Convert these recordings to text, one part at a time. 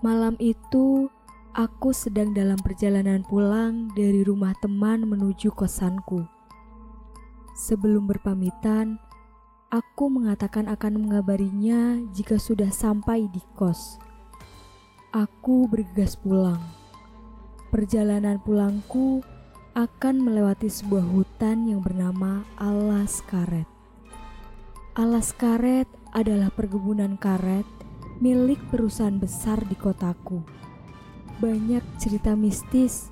Malam itu, aku sedang dalam perjalanan pulang dari rumah teman menuju kosanku. Sebelum berpamitan, aku mengatakan akan mengabarinya jika sudah sampai di kos. Aku bergegas pulang. Perjalanan pulangku akan melewati sebuah hutan yang bernama Alas Karet. Alas Karet adalah perkebunan karet milik perusahaan besar di kotaku. Banyak cerita mistis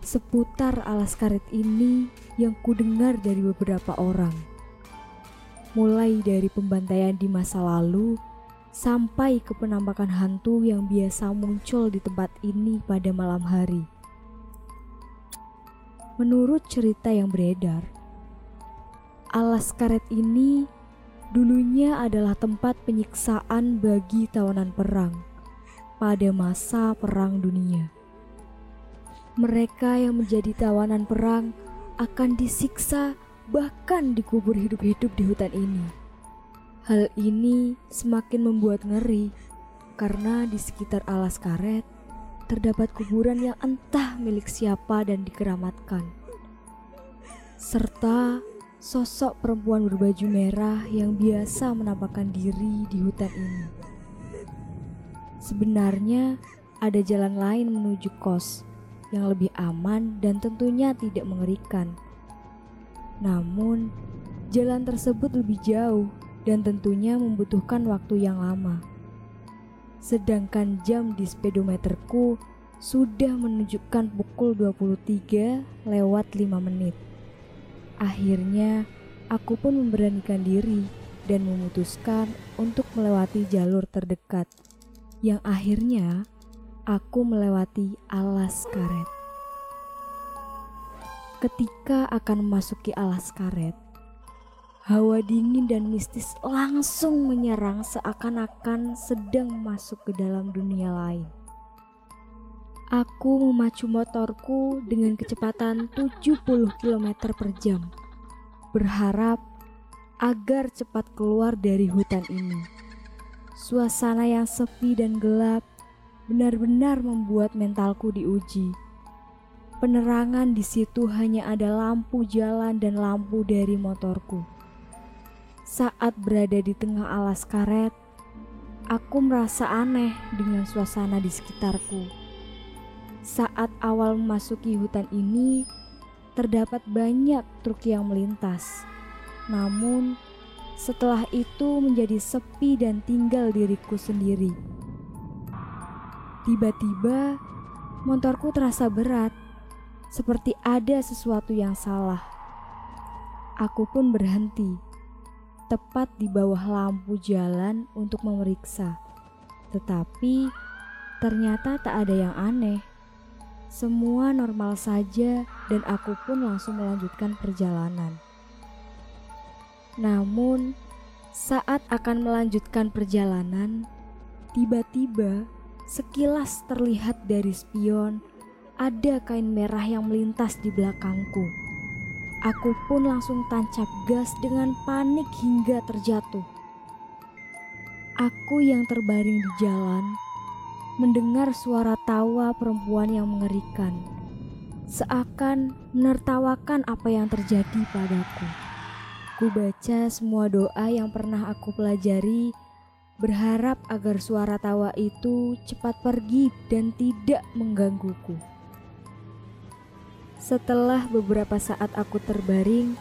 seputar alas karet ini yang kudengar dari beberapa orang. Mulai dari pembantaian di masa lalu sampai ke penampakan hantu yang biasa muncul di tempat ini pada malam hari. Menurut cerita yang beredar, alas karet ini dulunya adalah tempat penyiksaan bagi tawanan perang pada masa Perang Dunia. Mereka yang menjadi tawanan perang akan disiksa, bahkan dikubur hidup-hidup di hutan ini. Hal ini semakin membuat ngeri karena di sekitar alas karet terdapat kuburan yang entah milik siapa dan dikeramatkan, serta sosok perempuan berbaju merah yang biasa menampakkan diri di hutan ini. Sebenarnya ada jalan lain menuju kos yang lebih aman dan tentunya tidak mengerikan. Namun, jalan tersebut lebih jauh dan tentunya membutuhkan waktu yang lama. Sedangkan jam di speedometerku sudah menunjukkan pukul 23 lewat 5 menit. Akhirnya, aku pun memberanikan diri dan memutuskan untuk melewati jalur terdekat, yang akhirnya aku melewati alas karet. Ketika akan memasuki alas karet, hawa dingin dan mistis langsung menyerang seakan-akan sedang masuk ke dalam dunia lain. Aku memacu motorku dengan kecepatan 70 km per jam, berharap agar cepat keluar dari hutan ini. Suasana yang sepi dan gelap benar-benar membuat mentalku diuji. Penerangan di situ hanya ada lampu jalan dan lampu dari motorku. Saat berada di tengah alas karet, aku merasa aneh dengan suasana di sekitarku. Saat awal memasuki hutan ini, terdapat banyak truk yang melintas. Namun, setelah itu menjadi sepi dan tinggal diriku sendiri. Tiba-tiba, motorku terasa berat, seperti ada sesuatu yang salah. Aku pun berhenti, tepat di bawah lampu jalan untuk memeriksa. Tetapi, ternyata tak ada yang aneh. Semua normal saja dan aku pun langsung melanjutkan perjalanan. Namun, saat akan melanjutkan perjalanan, tiba-tiba sekilas terlihat dari spion ada kain merah yang melintas di belakangku. Aku pun langsung tancap gas dengan panik hingga terjatuh. Aku yang terbaring di jalan mendengar suara tawa perempuan yang mengerikan, seakan menertawakan apa yang terjadi padaku. Ku baca semua doa yang pernah aku pelajari, berharap agar suara tawa itu cepat pergi dan tidak menggangguku. Setelah beberapa saat aku terbaring,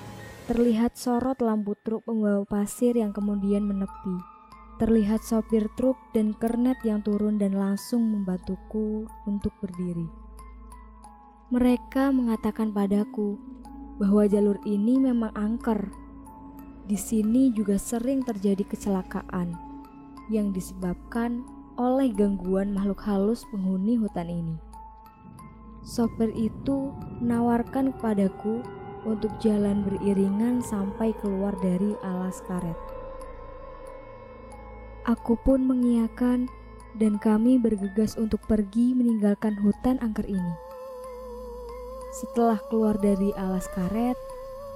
terlihat sorot lampu truk pembawa pasir yang kemudian menepi. Terlihat sopir truk dan kernet yang turun dan langsung membantuku untuk berdiri. Mereka mengatakan padaku bahwa jalur ini memang angker. Di sini juga sering terjadi kecelakaan yang disebabkan oleh gangguan makhluk halus penghuni hutan ini. Sopir itu menawarkan kepadaku untuk jalan beriringan sampai keluar dari alas karet. Aku pun mengiyakan dan kami bergegas untuk pergi meninggalkan hutan angker ini. Setelah keluar dari alas karet,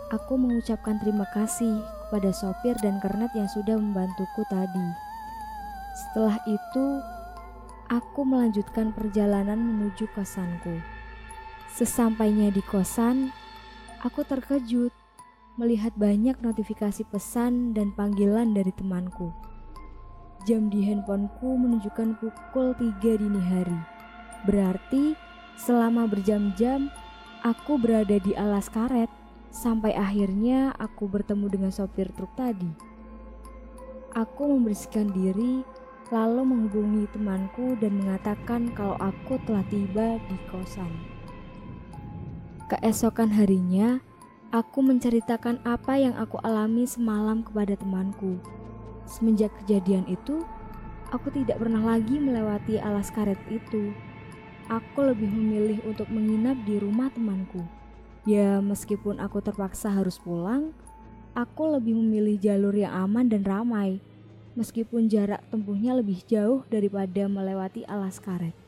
aku mengucapkan terima kasih kepada sopir dan kernet yang sudah membantuku tadi. Setelah itu, aku melanjutkan perjalanan menuju kosanku. Sesampainya di kosan, aku terkejut melihat banyak notifikasi pesan dan panggilan dari temanku. Jam di handphoneku menunjukkan pukul 3 dini hari. Berarti selama berjam-jam aku berada di alas karet sampai akhirnya aku bertemu dengan sopir truk tadi. Aku membersihkan diri lalu menghubungi temanku dan mengatakan kalau aku telah tiba di kosan. Keesokan harinya, aku menceritakan apa yang aku alami semalam kepada temanku. Semenjak kejadian itu, aku tidak pernah lagi melewati alas karet itu. Aku lebih memilih untuk menginap di rumah temanku. Ya, meskipun aku terpaksa harus pulang, aku lebih memilih jalur yang aman dan ramai, meskipun jarak tempuhnya lebih jauh daripada melewati alas karet.